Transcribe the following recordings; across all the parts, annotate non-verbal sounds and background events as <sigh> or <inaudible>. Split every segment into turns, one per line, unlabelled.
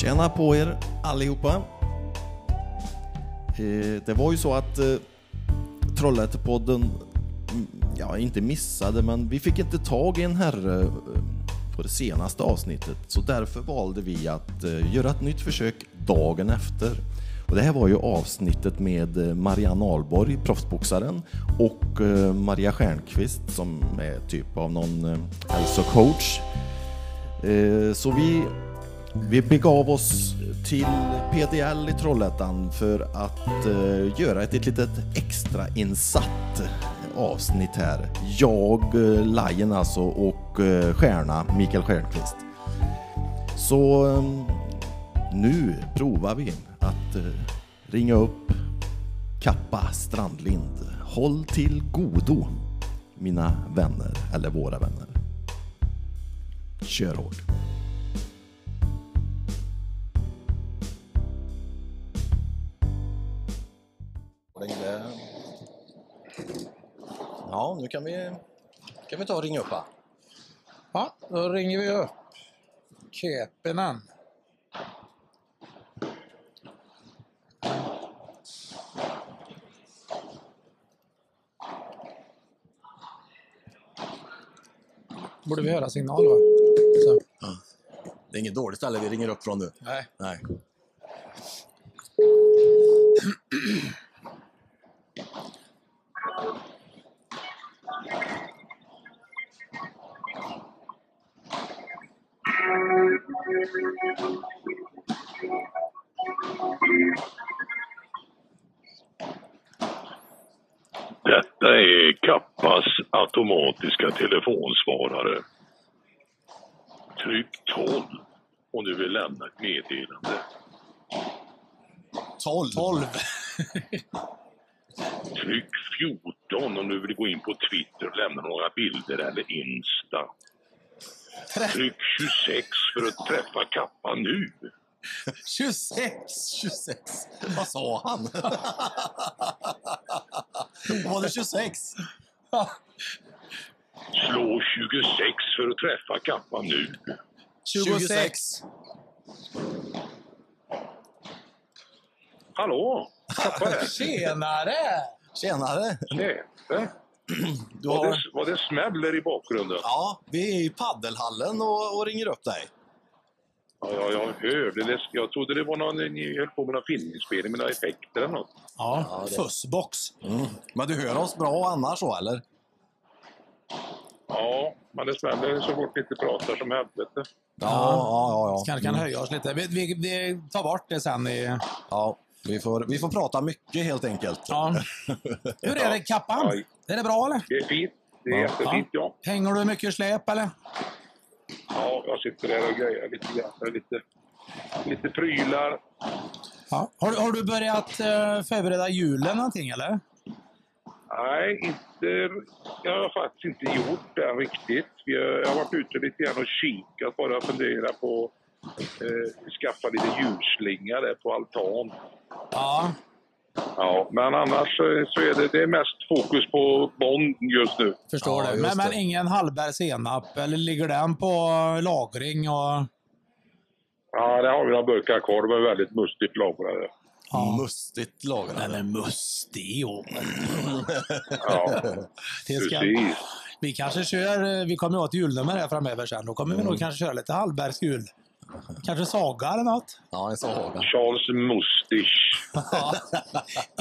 Tjena på er allihopa. Eh, det var ju så att eh, Trollhättepodden, mm, ja inte missade, men vi fick inte tag i en herre eh, på det senaste avsnittet. Så därför valde vi att göra ett nytt försök dagen efter. Och det här var ju avsnittet med Marianne Ahlborg, proffsboxaren, och Maria Stjernqvist som är typ av någon hälsocoach. Så vi, vi begav oss till PDL i Trollhättan för att eh, göra ett, ett litet extra insatt avsnitt här. Jag, eh, Lion alltså, och eh, Stjärna, Mikael Stjernqvist. Så eh, nu provar vi att eh, ringa upp Kappa Strandlind. Håll till godo, mina vänner, eller våra vänner. Kör hårt. Ja, nu kan vi, kan vi ta och ringa upp va?
Ja, då ringer vi upp Köpenen. Borde vi höra signal va? Så.
Det är inget dåligt ställe vi ringer upp från nu.
Nej.
Nej.
Är Kappas automatiska telefonsvarare. Tryck 12 om du vill lämna ett meddelande.
12.
12. <laughs>
Tryck 14 om du vill gå in på Twitter och lämna några bilder eller Insta. Tryck 26 för att träffa Kappa nu. <laughs>
26!
26. Vad sa han? <laughs> Var det 26?
Slå 26 för att träffa Kappa nu.
26.
Hallå? Kappa här.
Tjenare!
Tjenare!
Näpe.
Du
Var
har...
det, var det smäller i bakgrunden?
Ja, vi är i paddelhallen och, och ringer upp dig.
Ja, ja, jag hörde det. Jag trodde det var någon, ni höll på med någon filminspelning med några effekter eller något.
Ja,
Ja, det-
fussbox.
Mm. Men du hör oss bra annars så eller?
Ja, men det smäller så fort ni inte pratar som helvete.
Ja, ja, ja. ja.
Kanske kan höja oss lite. Vi, vi, vi tar bort det sen i...
ja vi, får, vi får prata mycket helt enkelt.
Ja. <laughs> Hur är det Kappan? Är det bra eller?
Det är fint. Det är
Ja.
jättefint, ja.
Hänger du mycket släp eller?
Ja, jag sitter där och grejer lite grann. Lite, lite prylar.
Ja. Har, du- har du börjat eh, förbereda julen någonting eller?
Nej, inte, jag har faktiskt inte gjort det riktigt. Vi har, jag har varit ute lite grann och kikat, bara funderat på eh, skaffa lite ljusslinga där på altan.
Ja.
Ja, men annars så är det, det är mest fokus på Bond just nu.
Förstår
Ja,
du. Men, men
det.
ingen Hallberg senap eller ligger den på lagring och...
Ja, där har vi några burkar kvar. De är väldigt mustigt lagrade.
Ja.
Mustigt lagrade.
Den är mustig och...
Ja, <laughs>
Det ska,
precis.
vi kanske kör... Vi kommer åt julnummer här framöver sen. Då kommer vi nog kanske köra lite Hallbergs jul. Kanske Saga eller något.
Ja, en saga.
Charles Mustich.
Ja.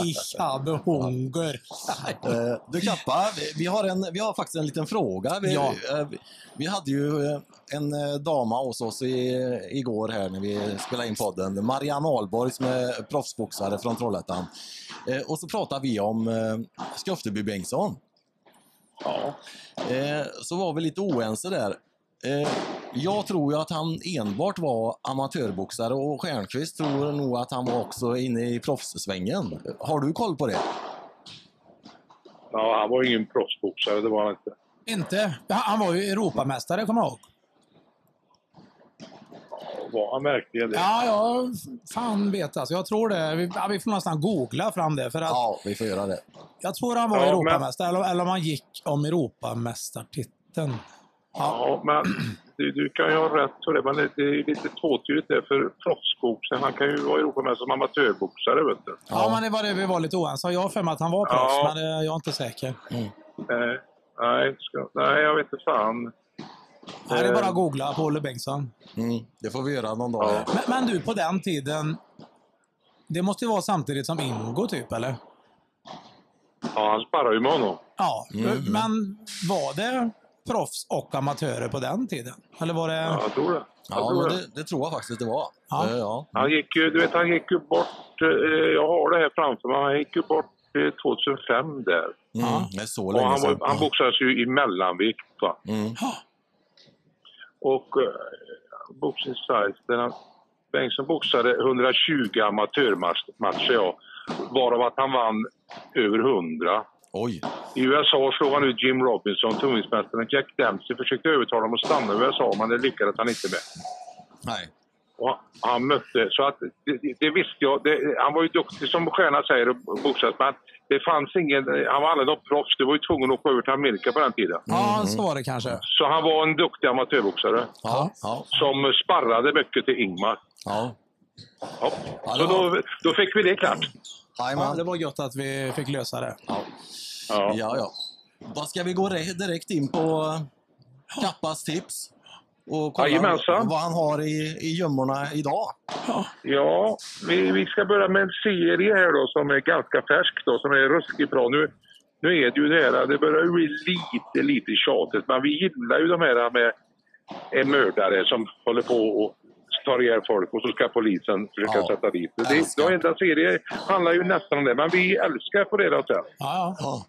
Ich habe Hunger.
Eh, Du Kappa, vi- har, en, vi har faktiskt en liten fråga. Vi,
Ja.
eh, vi, vi hade ju eh, en dama hos oss i, igår här när vi spelade in podden. Marianne Ahlborg som är proffsboxare från Trollhättan. Och så pratade vi om Skofteby Bengtsson.
Ja.
Så var vi lite oense där. Eh, Jag tror ju att han enbart var amatörboxare och Stjernqvist tror nog att han var också inne i proffssvängen. Har du koll på det?
ja, han var ingen proffsboxare, det var han inte.
Inte? Ja, Han var ju Europamästare, kommer jag ihåg.
Var han verkligen det?
Ja, jag fan vet alltså. Jag tror det. Vi, ja, vi får nästan googla fram det. För att
Ja, vi får göra det.
Jag tror han var
Ja, men-
Europamästare, eller, eller om han gick om Europamästartiteln.
Ja, men du, du kan ju ha rätt för det, men det, det är lite tvåtydigt det för proffsboxaren. Han kan ju vara i Europa med som amatörboxare, vet du.
Ja, men det var det vi var lite oense. Jag har för mig att han var proffs,
Ja.
men eh, jag är inte säker.
Eh, nej, ska, nej, jag vet inte fan.
Nej, det är bara
Eh.
att googla på Olle Bengtsson.
Mm, det får vi göra någon dag.
Ja.
Men, men du, på den tiden, det måste ju vara samtidigt som Ingo, typ, eller?
Ja, han sparrar ju med honom.
Ja,
Mm,
men var det proffs och amatörer på den tiden? Eller var det...
Ja, jag tror det. Jag
Ja,
tror det.
det, det tror jag faktiskt det var.
Ja.
Eh, ja.
Han gick ju, du vet, han gick ju bort, eh, jag har det här framför mig, han gick ju bort eh, 2005 där.
Mm, det är så
Och
länge
han,
sedan.
var, han boxades ju i mellanvikt va.
Mm.
Och eh, Boxing Size, han, Bengtsson boxade 120 amatörmatcher ja, varav att han vann över 100.
Oj.
I USA slog han ut Jim Robinson, tungviktsmästaren Jack Dempsey försökte övertala honom att stanna i USA men det lyckades han inte med.
Nej.
Och han mötte, så att det, det- visste jag. Det, han var ju duktig som stjärna säger och boxas, men det fanns ingen, han var aldrig något proffs. Du var ju tvungen att åka över till Amerika på den tiden.
Ja, så var det kanske.
Så han var en duktig amatörboxare
Ja. Ja.
som sparrade mycket till Ingmar.
ja.
Ja. Så då, då fick vi det klart.
Ja, det var gött att vi fick lösa det.
Ja.
Ja.
ja, ja. Då ska vi gå re- direkt in på Kappas tips. Och kolla
Jajamensan.
vad han har i, i gömmorna idag.
Ja, vi, vi ska börja med en serie här då som är ganska färsk då, som är ruskigt bra. Nu, nu är det ju det här, det börjar ju bli lite, lite tjatigt, men vi gillar ju de här med en mördare som håller på och tar ihjäl folk och så ska polisen försöka
Ja.
sätta dit. Det, det, enda serie handlar ju nästan om det, men vi älskar på det då sen.
Ja, ja.
Ja.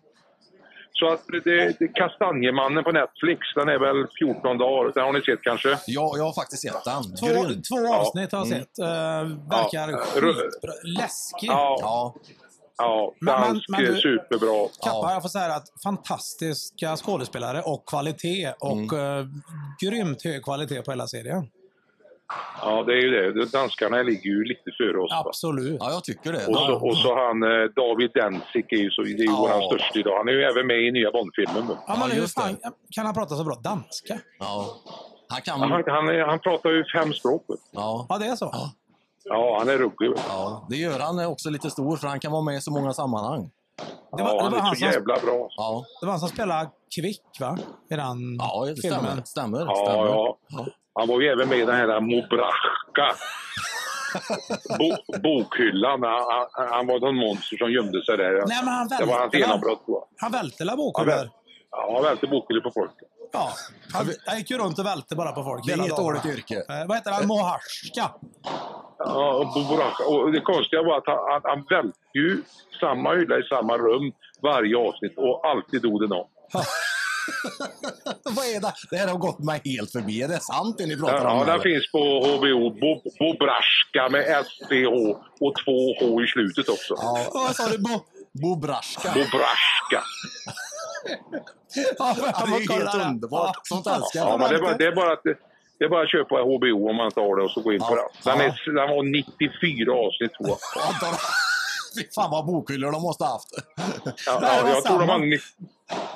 Så att det, det, Kastanjemannen på Netflix, den är väl 14 dagar. Den har ni sett kanske?
Ja, jag har faktiskt sett den.
Två, två avsnitt har jag sett. Uh, verkar
Ja.
skitbra. Läskig.
Ja,
Ja,
ja
Men- men-
dansk,
men
superbra.
Kappa,
Ja.
jag får säga att fantastiska skådespelare och kvalitet och eh, grymt hög kvalitet på hela serien.
Ja, det är ju det. Danskarna ligger ju lite före oss. va?
Absolut.
ja, jag tycker det.
Och så, och så han eh, David Densik är ju, så, det är ju
Ja.
våran största idag. Han är ju även med i nya Bondfilmen. då.
Ja, men
Ja,
hur
det.
fan kan han prata så bra danska?
Ja. Han kan...
Han, han, är, han pratar ju fem språk.
Ja.
Ja, det är så.
Ja, han är ruggig.
ja, det gör han också lite stor för han kan vara med i så många sammanhang.
Det var,
ja,
det
han
var
är
han
så
som,
jävla bra.
Ja,
det var han som spelade Kvick, va? I den
ja det
filmen.
stämmer. stämmer,
Ja,
stämmer.
ja. Han var ju även med i den här Mobrachka. Bo, bokhyllan. Han, han, han var någon monster som gömde sig där.
Nej, men han
det var hans genombrott. jag.
Han välte la
Han
bokhyllor?
välte, ja, han välte bokhyllor på folk.
Ja. Han, han gick ju runt och välte bara på folk
Det är
dagen.
dåligt yrke.
Eh, vad heter han? Moharska?
Ja, och Bobrachka. Och det konstiga var att han, han, han välte ju samma hylla i samma rum varje avsnitt och alltid dog det någon.
Vad är det? Det här har gått mig helt förbi. Är det sant det ni pratar om?
Ja, den
eller?
finns på HBO. Bo, Bobrashka med SCH och två H i slutet också.
Ja,
Vad sa du? Bo...
Bobrashka.
Bobrashka.
Ja,
Ja, det är helt underbart. Sånt älskar
Ja, men det, är bara, det, är bara att, det är bara att köpa HBO om man har det och så gå in på
Ja.
den.
Ja.
är, den var 94 avsnitt tror jag.
Ja, <laughs> Fy fan vad bokhyllor de måste ha haft.
Ja,
det
ja, jag tror de
samma.
har...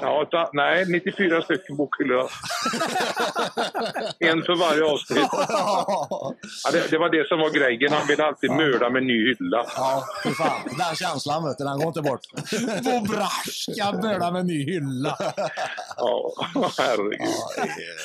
Ja, ta, nej, 94 stycken bokhyllor. en för varje avsnitt. Ja, det, det var det som var grejen. Han ville alltid mörda med ny hylla.
Ja, fy fan. Den känslan vet du, den går inte bort.
Bobrashka börjar med ny hylla.
Ja, herregud.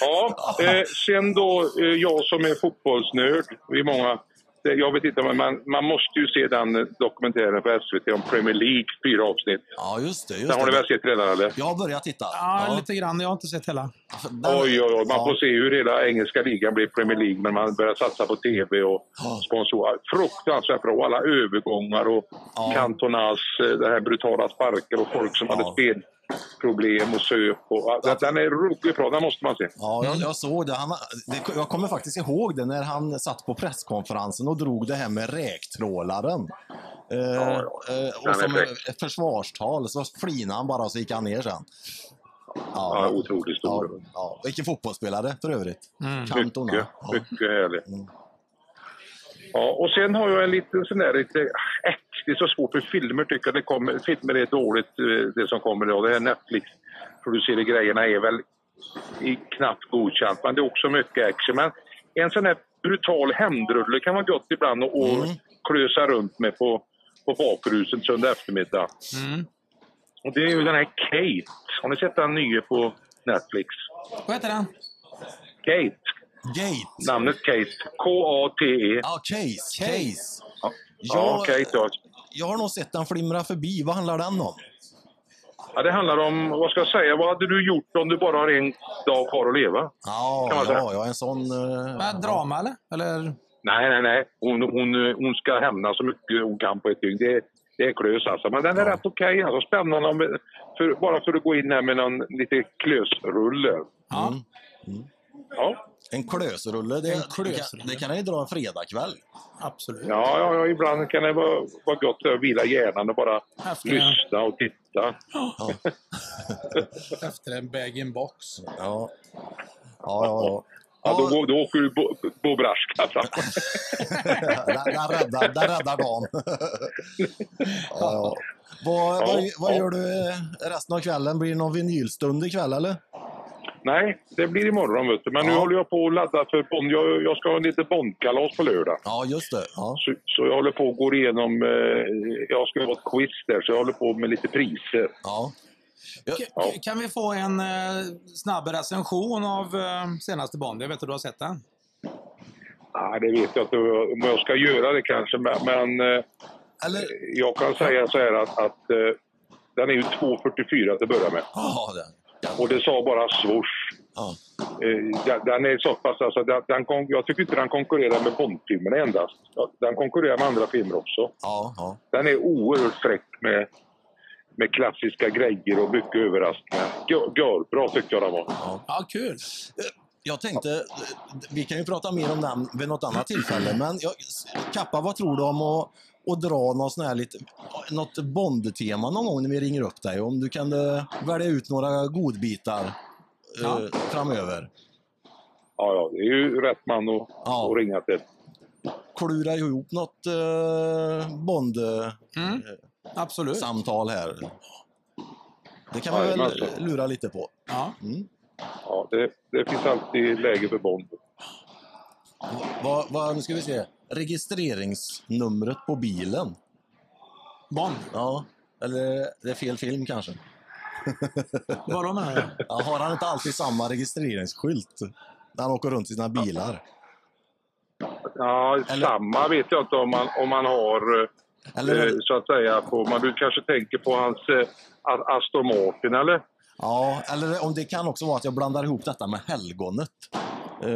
Ja, eh, sen då, eh, jag som är fotbollsnörd, vi är många, det- jag vet inte, men man, man måste ju se den eh, dokumentären på SVT om Premier League, fyra avsnitt.
Ja, just det. Just
Den har ni
det.
väl sett redan eller?
Jag har börjat titta.
Ja, lite grann. Jag har inte sett hela.
Den-
Oj, oj, oj. Man
Ja.
får se hur hela engelska ligan blir Premier League, men man börjar satsa på TV och
Ja.
sponsorer. Fruktansvärt bra. Alla övergångar och
Ja.
kantonas, eh, det här brutala sparkar och folk som
Ja.
hade spelproblem och söp. Och, ja, den är ruggigt bra, den måste man se.
Ja, jag, jag såg det. Han, det. Jag kommer faktiskt ihåg det när han satt på presskonferensen och drog det här med räktrålaren. Eh,
ja.
eh, och som ett försvarstal så flinade han bara och så gick han ner sen.
Ja, otroligt
ja,
stor.
ja. Vilken fotbollsspelare för övrigt. Cantona.
Mycket,
Ja.
mycket härligt. Ja, och sen har jag en liten sån där lite... Äh, det är så svårt för filmer tycker jag. Det kommer, filmer är dåligt eh, det som kommer idag. Det här Netflix-producerade grejerna är väl är knappt godkänt, men det är också mycket action. Men en sån här brutal hämndrulle kan vara gott ibland att och klösa runt med på, på bakruset söndag eftermiddag.
Mm.
Och det är ju den här Kate. Har ni sett den nya på Netflix?
Vad heter den?
Kate.
Gate.
Namnet Kate. K-A-T-E.
Ja, Case.
Case.
Case.
Ja,
Ja,
Kate. Ja.
Jag har nog sett den flimra förbi. Vad handlar den om?
Ja, det handlar om, vad ska jag säga, vad hade du gjort om du bara har en dag kvar att leva?
Ja,
Kan man säga.
ja, ja en sån... eh,
Vad, drama eller? Eller?
Nej, nej, nej. Hon, hon, hon ska hämnas så mycket hon kan på ett dygn. Det, det är klös alltså. Men den är rätt okej. Alltså, spännande. om- För, bara för att gå in här med någon lite klösrulle.
Ja.
Ja.
En klösrulle, det,
En
det,
klösrulle.
kan, det kan jag ju dra en fredagkväll.
Absolut.
Ja, ja, ja, ibland kan det vara, vara gott att vila hjärnan och bara
Efter,
lyssna och titta. <laughs>
efter en bag-in-box.
Ja, ja, ja. ja.
Ja, då, går- då åker du på, på brasklassen. <laughs>
den, räddar, den räddar dagen. ja. Vad, vad, vad gör du eh, resten av kvällen? Blir det någon vinylstund ikväll eller?
Nej, det blir imorgon vet du. Men nu
Ja.
håller jag på att ladda för Bond. Jag, jag ska ha en liten Bondkalas på lördag.
Ja, just det. Ja.
Så, så jag håller på att gå igenom... Eh, jag ska ha ett quiz där, så jag håller på med lite priser.
Ja.
K- Kan vi få en eh, snabb recension av eh, senaste Bond? Jag vet att du har sett den.
Nej, det vet jag inte om jag ska göra det kanske, men, men eh,
Eller?
jag kan säga så här att, att eh, den är ju 2,44 till att börja med.
Ja, den.
Och det sa bara swoosh.
Ja.
Eh, den- den är så pass, alltså, den, den kon, jag tycker inte den konkurrerar med Bondfilmerna endast. Ja, Den konkurrerar med andra filmer också.
Ja, ja.
Den är oerhört fräck med, med klassiska grejer och mycket överraskningar. Gör- Görbra tyckte jag den var.
Ja, kul.
Jag tänkte, eh, vi kan ju prata mer om den vid något annat tillfälle, men jag, Kappa, vad tror du om att, att dra något, sån här lite, något Bond-tema någon gång när vi ringer upp dig? Om du kan eh, välja ut några godbitar eh,
Ja.
framöver.
Ja, ja, det är ju rätt man att,
Ja.
att ringa till.
Klura ihop något eh,
Mm.
Bond-samtal
Absolut.
här. Det kan vi väl
Jajamensan.
lura lite på.
Ja.
Mm.
Ja, det, det finns alltid läge för Bond.
Vad, vad, nu ska vi se. Registreringsnumret på bilen.
Bond.
Ja, eller det är fel film kanske. <laughs>
Vadå menar du?
Ja, har han inte alltid samma registreringsskylt när han åker runt i sina bilar?
Ja,
Eller-
samma vet jag inte om man, om man har, eh,
Eller,
eh, så att säga, på, man du kanske tänker på hans eh, Aston Martin eller?
ja, eller om det kan också vara att jag blandar ihop detta med helgonet. Eh,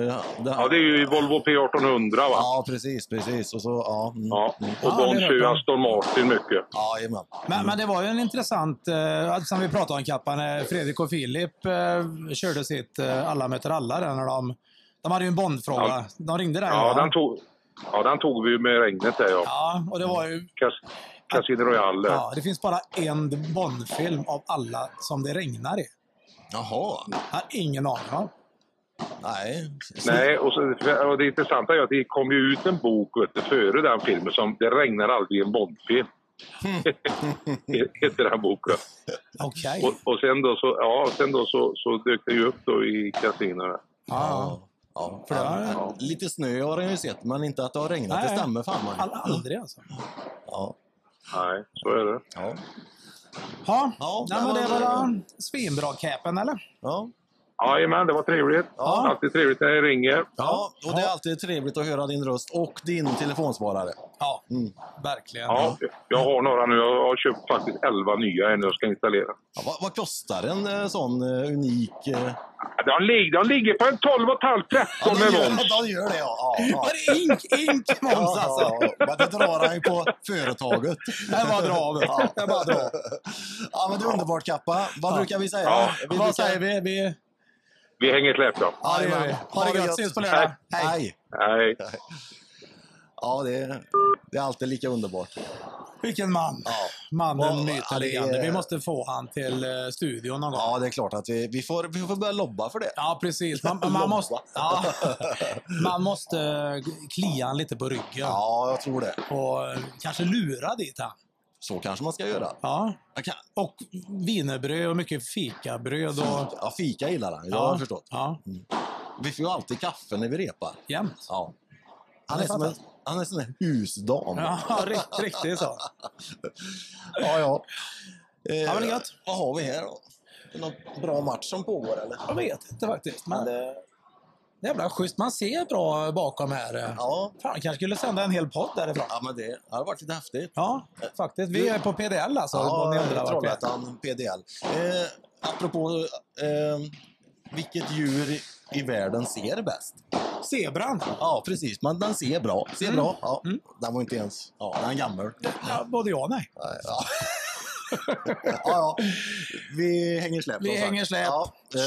det,
Ja, det är ju Volvo P1800 va?
ja, precis, precis. Och så, ja. Mm.
Ja, och
Ja,
Bond
det
kör ju. Aston Martin mycket.
Ja, jajamän.
Men, men det var ju en intressant, eh, som vi pratade om Kappa, när Fredrik och Filip eh, körde sitt eh, Alla möter alla där när de, de hade ju en Bondfråga.
Ja.
De ringde där
Ja,
va?
den tog, ja, den tog vi ju med regnet där ja.
Ja, och det var ju,
Cas, Casino Royale.
ja, det finns bara en Bondfilm av alla som det regnar i.
Jaha.
Jag har ingen aning om.
Nej.
Nej, och, så, och det intressanta är att det kom ju ut en bok vet du, före den filmen som Det regnar aldrig i en Bondfilm. <laughs> Heter den boken.
Okej.
Och, och sen då, så, ja, sen då så, så dök det ju upp då i kasino.
Ja.
Ja.
För det har-
Ja. Lite snö har jag ju sett, men inte att det har regnat. Det
Nej.
stämmer fan. man.
All, aldrig alltså.
Ja.
Nej, så är det.
Ja.
Ja,
Ja,
Nej, men det var svinbra capen eller?
Ja.
Jajamän, det var trevligt.
Ja.
Alltid trevligt när jag ringer.
ja, och det är alltid trevligt att höra din röst och din telefonsvarare.
Ja,
Mm.
verkligen.
Ja, jag har några nu. Jag har köpt faktiskt 11 nya än jag ska installera.
Ja, vad, vad kostar en eh, sån eh, unik... eh,
De ligger, de ligger på en 12,5-13 med
de,
moms.
gör, de gör det, ja. ja, ja.
Det ink, ink moms
Ja,
alltså?
ja, ja. Det drar han ju på företaget.
Det var bra.
Ja.
Det var bra.
Ja, men det är underbart, Kappa. Vad
Ja.
brukar vi säga?
Ja.
Vi
Vad
brukar...
säger vi? vi...
Vi hänger släp då.
Ja, det gör vi. Ha det gött. Ses på lördag.
Hej.
Hej.
Hej.
Ja, det är, det är alltid lika underbart.
Vilken man.
Ja.
Mannen,
Ja,
myten,
ja, det är-
legenden. Vi måste få han till eh, studion någon gång.
Ja, det är klart att vi, vi, får, vi får börja lobba för det.
Ja, precis. Man, man, måste, ja, man måste eh, klia han lite på ryggen
Ja, jag tror det.
och eh, kanske lura dit han.
Så kanske man ska göra.
Ja. Och wienerbröd och mycket fikabröd. Och...
ja, fika gillar han. Jag har förstått.
Ja,
Vi får ju alltid kaffe när vi repar.
jämt.
Ja. Han är som en, han är som en husdam.
Ja, rikt- riktigt så.
ja. ja. Eh,
Ja, men gött.
Vad har vi här då? Är det någon bra match som pågår eller?
Jag vet inte faktiskt, men det... Jävla schysst. Man ser bra bakom här.
Ja,
Fan, kanske skulle sända en hel podd därifrån.
ja men det har varit lite häftigt.
Ja, faktiskt. Vi är på PDL alltså. är.
Trollhättan PDL. Eh, apropå, eh, vilket djur i, världen ser bäst?
Zebran.
Ja, precis. Men den ser bra. Ser
Mm.
bra. Ja. Den var inte ens... Ja, den är gammal.
Ja, både ja och nej.
Ja. ja, <laughs> ja. Vi hänger släp.
Vi hänger släp.
Ja, eh.